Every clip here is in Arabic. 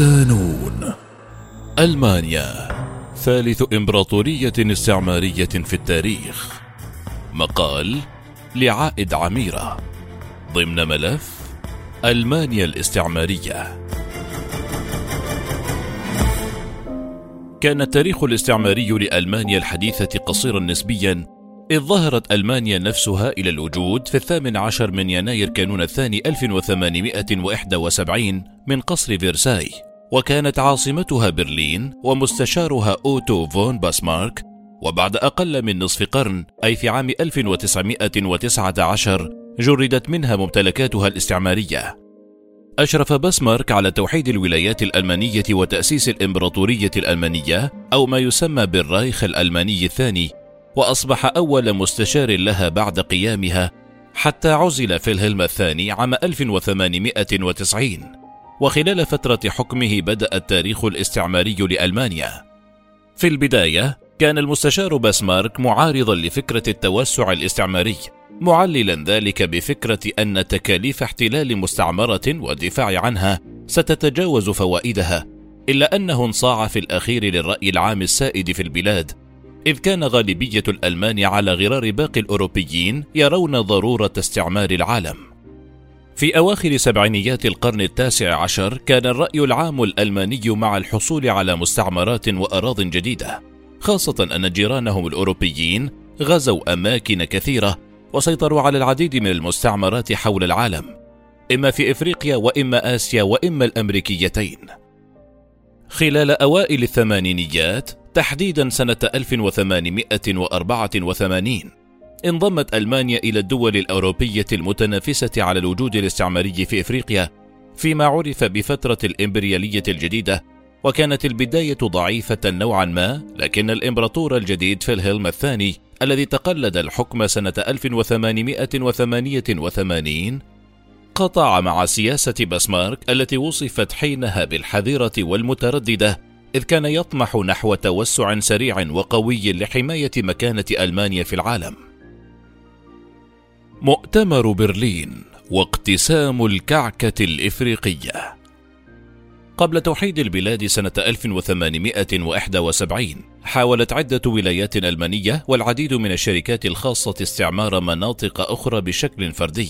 ودانون ألمانيا ثالث إمبراطورية استعمارية في التاريخ. مقال لعائد عميرة. ضمن ملف ألمانيا الاستعمارية. كان التاريخ الاستعماري لألمانيا الحديثة قصيرا نسبيا إذ ظهرت ألمانيا نفسها إلى الوجود في الثامن عشر من يناير كانون الثاني 1871 من قصر فيرساي. وكانت عاصمتها برلين ومستشارها أوتو فون باسمارك وبعد أقل من نصف قرن أي في عام 1919 جردت منها ممتلكاتها الاستعمارية. أشرف بسمارك على توحيد الولايات الألمانية وتأسيس الإمبراطورية الألمانية أو ما يسمى بالرايخ الألماني الثاني وأصبح أول مستشار لها بعد قيامها حتى عزل فيلهلم الثاني عام 1890 وخلال فترة حكمه بدأ التاريخ الاستعماري لألمانيا في البداية كان المستشار بسمارك معارضا لفكرة التوسع الاستعماري معللا ذلك بفكرة أن تكاليف احتلال مستعمرة والدفاع عنها ستتجاوز فوائدها إلا أنه انصاع في الأخير للرأي العام السائد في البلاد إذ كان غالبية الألمان على غرار باقي الأوروبيين يرون ضرورة استعمار العالم. في أواخر سبعينيات القرن التاسع عشر كان الرأي العام الألماني مع الحصول على مستعمرات وأراض جديدة، خاصة أن جيرانهم الأوروبيين غزوا أماكن كثيرة وسيطروا على العديد من المستعمرات حول العالم، إما في إفريقيا وإما آسيا وإما الأمريكيتين. خلال أوائل الثمانينيات تحديدا سنة 1884 انضمت ألمانيا إلى الدول الأوروبية المتنافسة على الوجود الاستعماري في إفريقيا فيما عرف بفترة الإمبريالية الجديدة وكانت البداية ضعيفة نوعا ما لكن الإمبراطور الجديد فيلهلم الثاني الذي تقلد الحكم سنة 1888 قطع مع سياسة بسمارك التي وصفت حينها بالحذرة والمترددة إذ كان يطمح نحو توسع سريع وقوي لحماية مكانة ألمانيا في العالم. مؤتمر برلين واقتسام الكعكة الإفريقية. قبل توحيد البلاد سنة 1871 حاولت عدة ولايات ألمانية والعديد من الشركات الخاصة استعمار مناطق أخرى بشكل فردي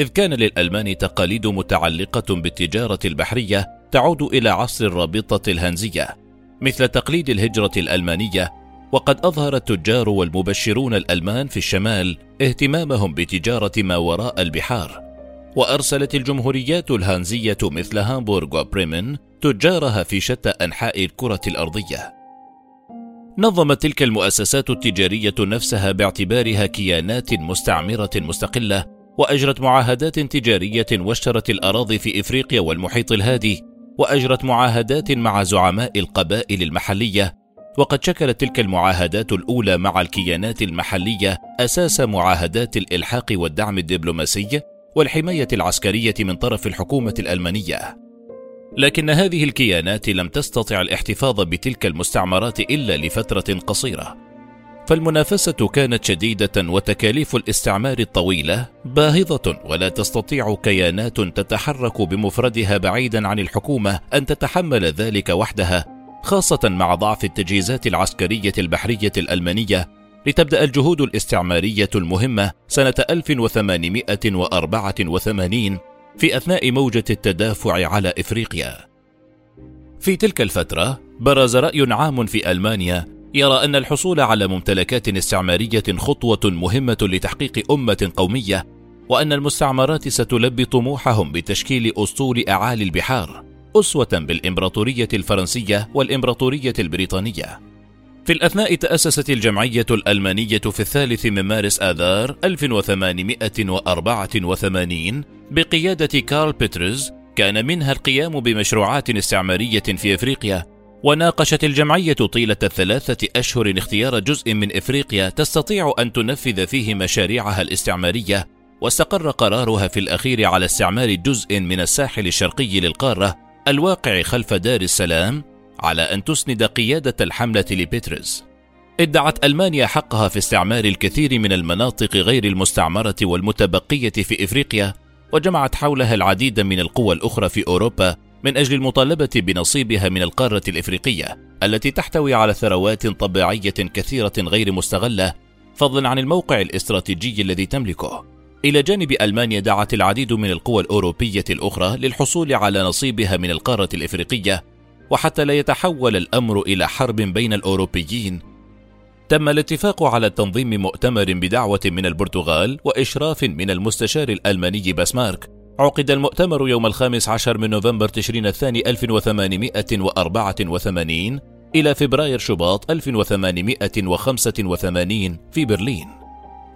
إذ كان للألمان تقاليد متعلقة بالتجارة البحرية تعود إلى عصر الرابطة الهنزية مثل تقليد الهجرة الألمانية وقد أظهر التجار والمبشرون الألمان في الشمال اهتمامهم بتجارة ما وراء البحار وأرسلت الجمهوريات الهانزية مثل هامبورغ وبريمن تجارها في شتى أنحاء الكرة الأرضية. نظمت تلك المؤسسات التجارية نفسها باعتبارها كيانات مستعمرة مستقلة وأجرت معاهدات تجارية واشترت الأراضي في إفريقيا والمحيط الهادي وأجرت معاهدات مع زعماء القبائل المحلية وقد شكلت تلك المعاهدات الأولى مع الكيانات المحلية أساس معاهدات الإلحاق والدعم الدبلوماسي والحماية العسكرية من طرف الحكومة الألمانية. لكن هذه الكيانات لم تستطع الاحتفاظ بتلك المستعمرات إلا لفترة قصيرة. فالمنافسة كانت شديدة وتكاليف الاستعمار الطويلة باهظة ولا تستطيع كيانات تتحرك بمفردها بعيدا عن الحكومة أن تتحمل ذلك وحدها خاصة مع ضعف التجهيزات العسكرية البحرية الألمانية لتبدأ الجهود الاستعمارية المهمة سنة 1884 في أثناء موجة التدافع على إفريقيا. في تلك الفترة برز رأي عام في ألمانيا يرى أن الحصول على ممتلكات استعمارية خطوة مهمة لتحقيق أمة قومية، وأن المستعمرات ستلبي طموحهم بتشكيل أسطول أعالي البحار، أسوة بالإمبراطورية الفرنسية والإمبراطورية البريطانية. في الأثناء تأسست الجمعية الألمانية في الثالث من مارس آذار 1884 بقيادة كارل بيترز كان منها القيام بمشروعات استعمارية في أفريقيا وناقشت الجمعية طيلة الثلاثة أشهر اختيار جزء من إفريقيا تستطيع أن تنفذ فيه مشاريعها الاستعمارية واستقر قرارها في الأخير على استعمار جزء من الساحل الشرقي للقارة الواقع خلف دار السلام على أن تسند قيادة الحملة لبيترز ادعت ألمانيا حقها في استعمار الكثير من المناطق غير المستعمرة والمتبقية في إفريقيا وجمعت حولها العديد من القوى الأخرى في أوروبا من أجل المطالبة بنصيبها من القارة الإفريقية التي تحتوي على ثروات طبيعية كثيرة غير مستغلة فضلا عن الموقع الاستراتيجي الذي تملكه. إلى جانب ألمانيا دعت العديد من القوى الأوروبية الأخرى للحصول على نصيبها من القارة الإفريقية وحتى لا يتحول الأمر إلى حرب بين الأوروبيين. تم الاتفاق على تنظيم مؤتمر بدعوة من البرتغال وإشراف من المستشار الألماني باسمارك. عقد المؤتمر يوم الخامس عشر من نوفمبر تشرين الثاني 1884 إلى فبراير شباط 1885 في برلين.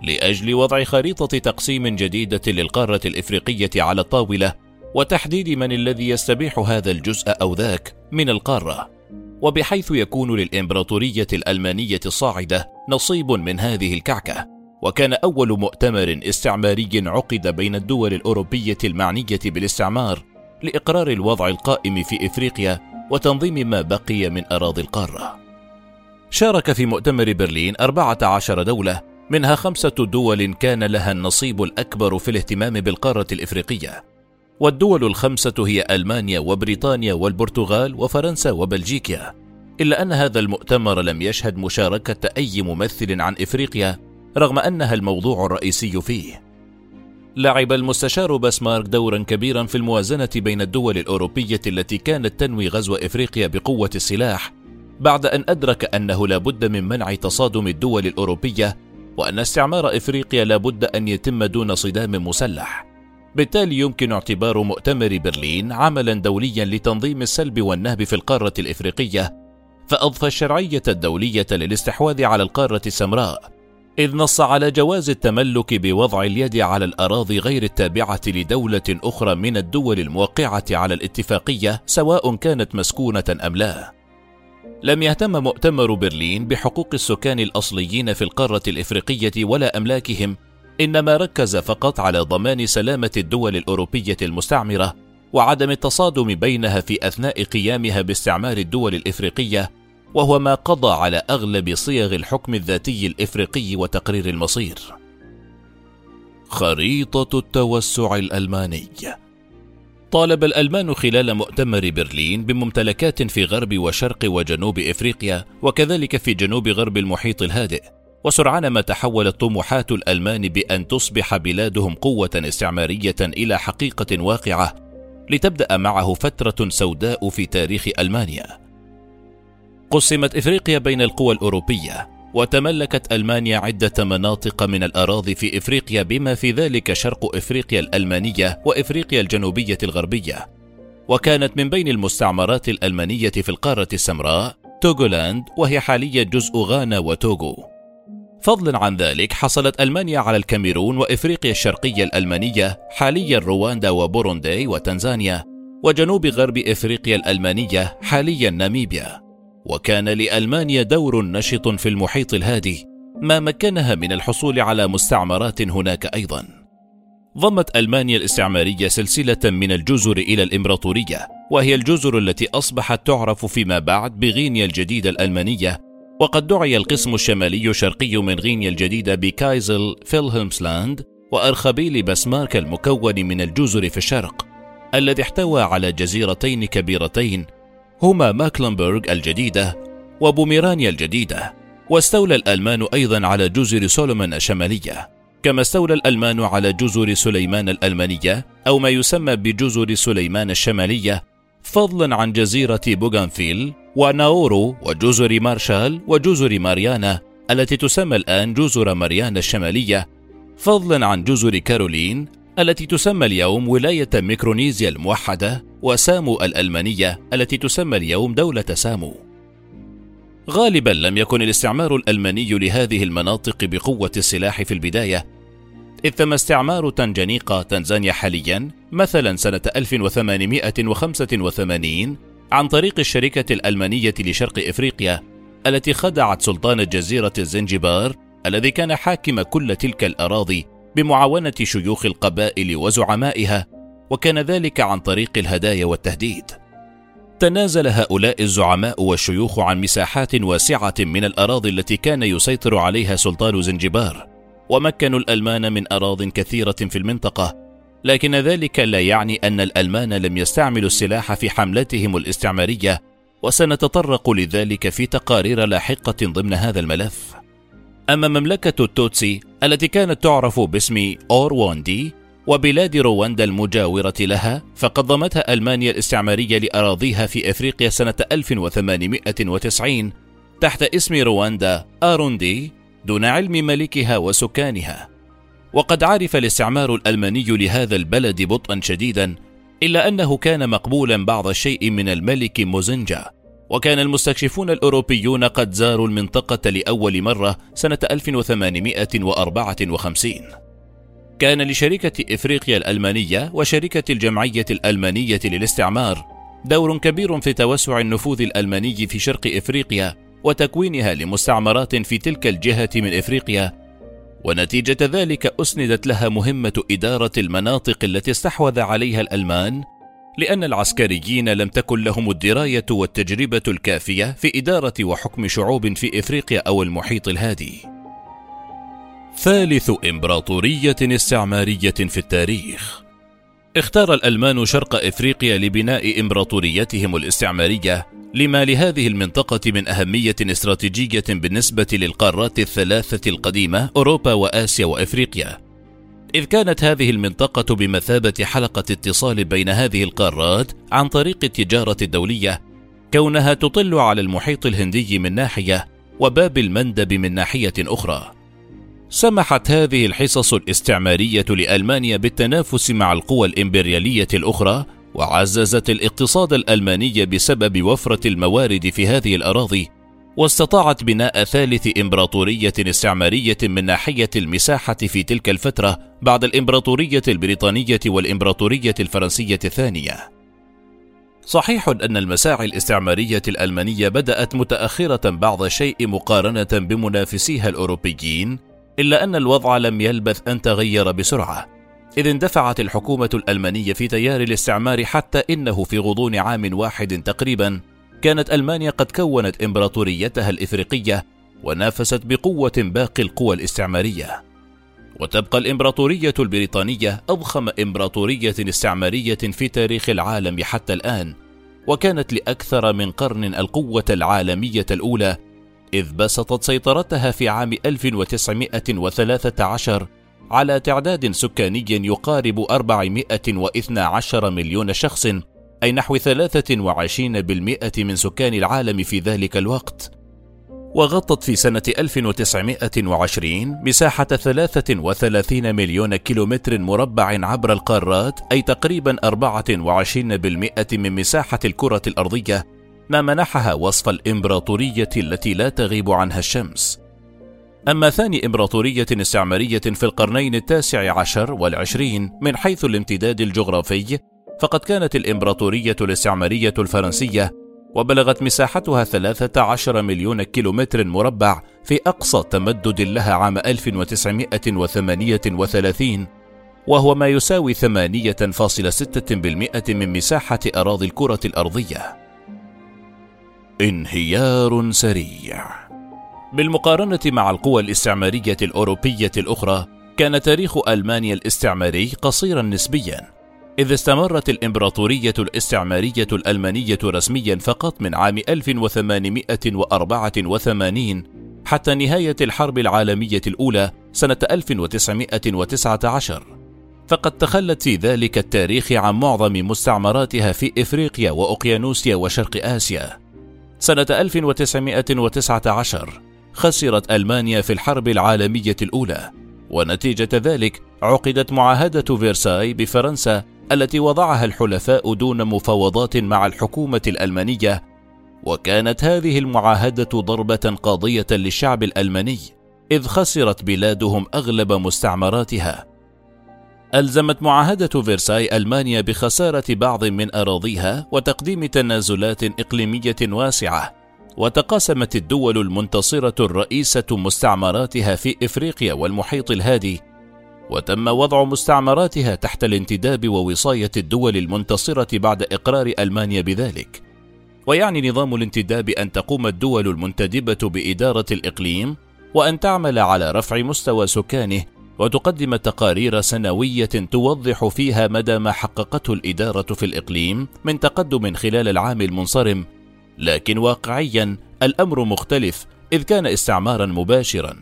لأجل وضع خريطة تقسيم جديدة للقارة الإفريقية على الطاولة وتحديد من الذي يستبيح هذا الجزء أو ذاك من القارة وبحيث يكون للإمبراطورية الألمانية الصاعدة نصيب من هذه الكعكة وكان أول مؤتمر استعماري عقد بين الدول الأوروبية المعنية بالاستعمار لإقرار الوضع القائم في إفريقيا وتنظيم ما بقي من أراضي القارة. شارك في مؤتمر برلين 14 دولة منها خمسة دول كان لها النصيب الأكبر في الاهتمام بالقارة الإفريقية. والدول الخمسة هي ألمانيا وبريطانيا والبرتغال وفرنسا وبلجيكا. إلا أن هذا المؤتمر لم يشهد مشاركة أي ممثل عن إفريقيا رغم أنها الموضوع الرئيسي فيه. لعب المستشار باسمارك دورا كبيرا في الموازنة بين الدول الأوروبية التي كانت تنوي غزو إفريقيا بقوة السلاح بعد أن أدرك أنه لا بد من منع تصادم الدول الأوروبية وأن استعمار إفريقيا لا بد أن يتم دون صدام مسلح بالتالي يمكن اعتبار مؤتمر برلين عملا دوليا لتنظيم السلب والنهب في القارة الإفريقية فأضفى الشرعية الدولية للاستحواذ على القارة السمراء إذ نص على جواز التملك بوضع اليد على الأراضي غير التابعة لدولة أخرى من الدول الموقعة على الاتفاقية سواء كانت مسكونة أم لا. لم يهتم مؤتمر برلين بحقوق السكان الأصليين في القارة الإفريقية ولا أملاكهم، إنما ركز فقط على ضمان سلامة الدول الأوروبية المستعمرة وعدم التصادم بينها في أثناء قيامها باستعمار الدول الإفريقية وهو ما قضى على أغلب صيغ الحكم الذاتي الإفريقي وتقرير المصير. خريطة التوسع الألماني. طالب الألمان خلال مؤتمر برلين بممتلكات في غرب وشرق وجنوب إفريقيا وكذلك في جنوب غرب المحيط الهادئ. وسرعان ما تحولت طموحات الألمان بأن تصبح بلادهم قوة استعمارية إلى حقيقة واقعة لتبدأ معه فترة سوداء في تاريخ ألمانيا. قسمت إفريقيا بين القوى الأوروبية وتملكت ألمانيا عدة مناطق من الأراضي في إفريقيا بما في ذلك شرق إفريقيا الألمانية وإفريقيا الجنوبية الغربية. وكانت من بين المستعمرات الألمانية في القارة السمراء توغولاند وهي حاليا جزء غانا وتوغو. فضلا عن ذلك حصلت ألمانيا على الكاميرون وإفريقيا الشرقية الألمانية حاليا رواندا وبوروندي وتنزانيا وجنوب غرب إفريقيا الألمانية حاليا ناميبيا. وكان لألمانيا دور نشط في المحيط الهادي ما مكنها من الحصول على مستعمرات هناك أيضا. ضمت ألمانيا الاستعمارية سلسلة من الجزر إلى الإمبراطورية وهي الجزر التي أصبحت تعرف فيما بعد بغينيا الجديدة الألمانية وقد دعي القسم الشمالي الشرقي من غينيا الجديدة بكايزر فيلهلمسلاند وأرخبيل بسمارك المكون من الجزر في الشرق الذي احتوى على جزيرتين كبيرتين هما ماكلنبرغ الجديدة وبوميرانيا الجديدة واستولى الألمان أيضا على جزر سولومون الشمالية كما استولى الألمان على جزر سليمان الألمانية أو ما يسمى بجزر سليمان الشمالية فضلا عن جزيرة بوغانفيل وناورو وجزر مارشال وجزر ماريانا التي تسمى الآن جزر ماريانا الشمالية فضلا عن جزر كارولين التي تسمى اليوم ولاية ميكرونيزيا الموحدة وسامو الألمانية التي تسمى اليوم دولة سامو. غالبا لم يكن الاستعمار الألماني لهذه المناطق بقوة السلاح في البداية، إذ تم استعمار تنجانيقا تنزانيا حاليا مثلا سنة 1885 عن طريق الشركة الألمانية لشرق إفريقيا التي خدعت سلطان جزيرة الزنجبار الذي كان حاكم كل تلك الأراضي بمعاونة شيوخ القبائل وزعمائها وكان ذلك عن طريق الهدايا والتهديد تنازل هؤلاء الزعماء والشيوخ عن مساحات واسعة من الأراضي التي كان يسيطر عليها سلطان زنجبار ومكنوا الألمان من أراض كثيرة في المنطقة لكن ذلك لا يعني أن الألمان لم يستعملوا السلاح في حملتهم الاستعمارية وسنتطرق لذلك في تقارير لاحقة ضمن هذا الملف. أما مملكة التوتسي التي كانت تعرف باسم أورواندي وبلاد رواندا المجاورة لها فقد ضمتها ألمانيا الاستعمارية لأراضيها في إفريقيا سنة 1890 تحت اسم رواندا آروندي دون علم ملكها وسكانها. وقد عرف الاستعمار الألماني لهذا البلد بطئا شديدا إلا أنه كان مقبولا بعض الشيء من الملك موزنجا. وكان المستكشفون الأوروبيون قد زاروا المنطقة لأول مرة سنة 1854 كان لشركة إفريقيا الألمانية وشركة الجمعية الألمانية للاستعمار دور كبير في توسع النفوذ الألماني في شرق إفريقيا وتكوينها لمستعمرات في تلك الجهة من إفريقيا ونتيجة ذلك أسندت لها مهمة إدارة المناطق التي استحوذ عليها الألمان لأن العسكريين لم تكن لهم الدراية والتجربة الكافية في إدارة وحكم شعوب في إفريقيا أو المحيط الهادي. ثالث إمبراطورية استعمارية في التاريخ. اختار الألمان شرق إفريقيا لبناء إمبراطوريتهم الاستعمارية لما لهذه المنطقة من أهمية استراتيجية بالنسبة للقارات الثلاثة القديمة أوروبا وآسيا وإفريقيا. إذ كانت هذه المنطقة بمثابة حلقة اتصال بين هذه القارات عن طريق التجارة الدولية كونها تطل على المحيط الهندي من ناحية وباب المندب من ناحية أخرى. سمحت هذه الحصص الاستعمارية لألمانيا بالتنافس مع القوى الإمبريالية الأخرى وعززت الاقتصاد الألماني بسبب وفرة الموارد في هذه الأراضي واستطاعت بناء ثالث إمبراطورية استعمارية من ناحية المساحة في تلك الفترة بعد الإمبراطورية البريطانية والإمبراطورية الفرنسية الثانية. صحيح أن المساعي الاستعمارية الألمانية بدأت متأخرة بعض الشيء مقارنة بمنافسيها الأوروبيين، إلا أن الوضع لم يلبث أن تغير بسرعة، إذ اندفعت الحكومة الألمانية في تيار الاستعمار حتى إنه في غضون عام واحد تقريبا كانت ألمانيا قد كونت إمبراطوريتها الإفريقية ونافست بقوة باقي القوى الاستعمارية. وتبقى الإمبراطورية البريطانية أضخم إمبراطورية استعمارية في تاريخ العالم حتى الآن، وكانت لأكثر من قرن القوة العالمية الأولى، إذ بسطت سيطرتها في عام 1913 على تعداد سكاني يقارب 412 مليون شخص أي نحو 23% من سكان العالم في ذلك الوقت. وغطت في سنة 1920 مساحة 33 مليون كيلومتر مربع عبر القارات أي تقريبا 24% من مساحة الكرة الأرضية. ما منحها وصف الإمبراطورية التي لا تغيب عنها الشمس أما ثاني إمبراطورية استعمارية في القرنين التاسع عشر والعشرين من حيث الامتداد الجغرافي فقد كانت الإمبراطورية الاستعمارية الفرنسية وبلغت مساحتها 13 مليون كيلومتر مربع في أقصى تمدد لها عام 1938 وهو ما يساوي 8.6% من مساحة أراضي الكرة الأرضية. انهيار سريع. بالمقارنة مع القوى الاستعمارية الأوروبية الأخرى، كان تاريخ ألمانيا الاستعماري قصيرا نسبيا، إذ استمرت الإمبراطورية الاستعمارية الألمانية رسميا فقط من عام 1884 حتى نهاية الحرب العالمية الأولى سنة 1919 فقد تخلت في ذلك التاريخ عن معظم مستعمراتها في إفريقيا وأوقيانوسيا وشرق آسيا. سنة 1919 خسرت ألمانيا في الحرب العالمية الأولى ونتيجة ذلك عقدت معاهدة فيرساي بفرنسا التي وضعها الحلفاء دون مفاوضات مع الحكومة الألمانية. وكانت هذه المعاهدة ضربة قاضية للشعب الألماني إذ خسرت بلادهم أغلب مستعمراتها. ألزمت معاهدة فيرساي ألمانيا بخسارة بعض من أراضيها وتقديم تنازلات إقليمية واسعة وتقاسمت الدول المنتصرة الرئيسة مستعمراتها في إفريقيا والمحيط الهادي وتم وضع مستعمراتها تحت الانتداب ووصاية الدول المنتصرة بعد إقرار ألمانيا بذلك. ويعني نظام الانتداب أن تقوم الدول المنتدبة بإدارة الإقليم وأن تعمل على رفع مستوى سكانه وتقدم تقارير سنوية توضح فيها مدى ما حققته الإدارة في الإقليم من تقدم خلال العام المنصرم. لكن واقعيا الأمر مختلف إذ كان استعمارا مباشرا.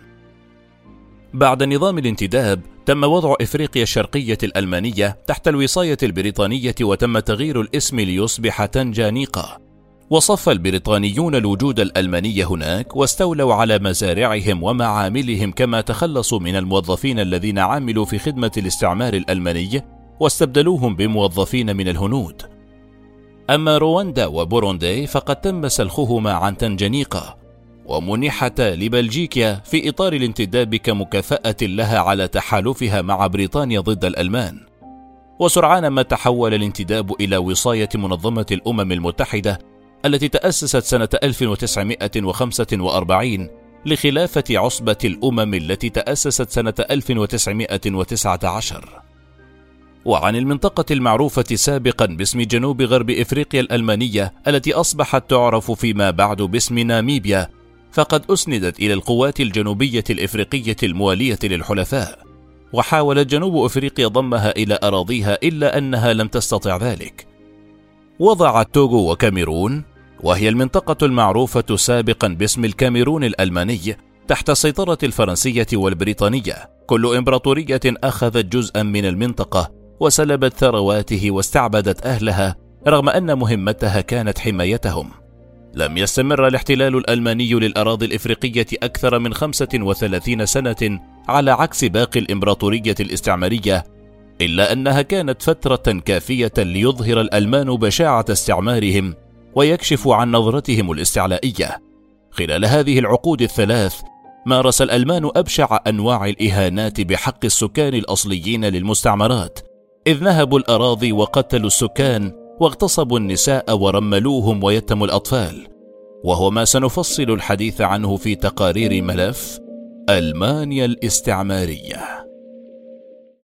بعد نظام الانتداب تم وضع إفريقيا الشرقية الألمانية تحت الوصاية البريطانية وتم تغيير الاسم ليصبح تنجانيقا. وصف البريطانيون الوجود الألماني هناك واستولوا على مزارعهم ومعاملهم كما تخلصوا من الموظفين الذين عملوا في خدمة الاستعمار الألماني واستبدلوهم بموظفين من الهنود. أما رواندا وبوروندي فقد تم سلخهما عن تنجانيقا ومنحتا لبلجيكا في إطار الانتداب كمكافأة لها على تحالفها مع بريطانيا ضد الألمان. وسرعان ما تحول الانتداب إلى وصاية منظمة الأمم المتحدة التي تأسست سنة 1945 لخلافة عصبة الأمم التي تأسست سنة 1919 وعن المنطقة المعروفة سابقا باسم جنوب غرب إفريقيا الألمانية التي أصبحت تعرف فيما بعد باسم ناميبيا فقد أسندت إلى القوات الجنوبية الإفريقية الموالية للحلفاء وحاولت جنوب أفريقيا ضمها إلى أراضيها إلا أنها لم تستطع ذلك. وضعت توغو وكاميرون وهي المنطقة المعروفة سابقا باسم الكاميرون الألماني تحت السيطرة الفرنسية والبريطانية. كل إمبراطورية أخذت جزءا من المنطقة وسلبت ثرواته واستعبدت أهلها رغم أن مهمتها كانت حمايتهم. لم يستمر الاحتلال الألماني للأراضي الإفريقية أكثر من 35 سنة على عكس باقي الإمبراطورية الاستعمارية إلا أنها كانت فترة كافية ليظهر الألمان بشاعة استعمارهم ويكشف عن نظرتهم الاستعلائية. خلال هذه العقود الثلاث مارس الألمان أبشع أنواع الإهانات بحق السكان الأصليين للمستعمرات. إذ نهبوا الأراضي وقتلوا السكان واغتصبوا النساء ورملوهم ويتموا الأطفال. وهو ما سنفصل الحديث عنه في تقارير ملف ألمانيا الاستعمارية.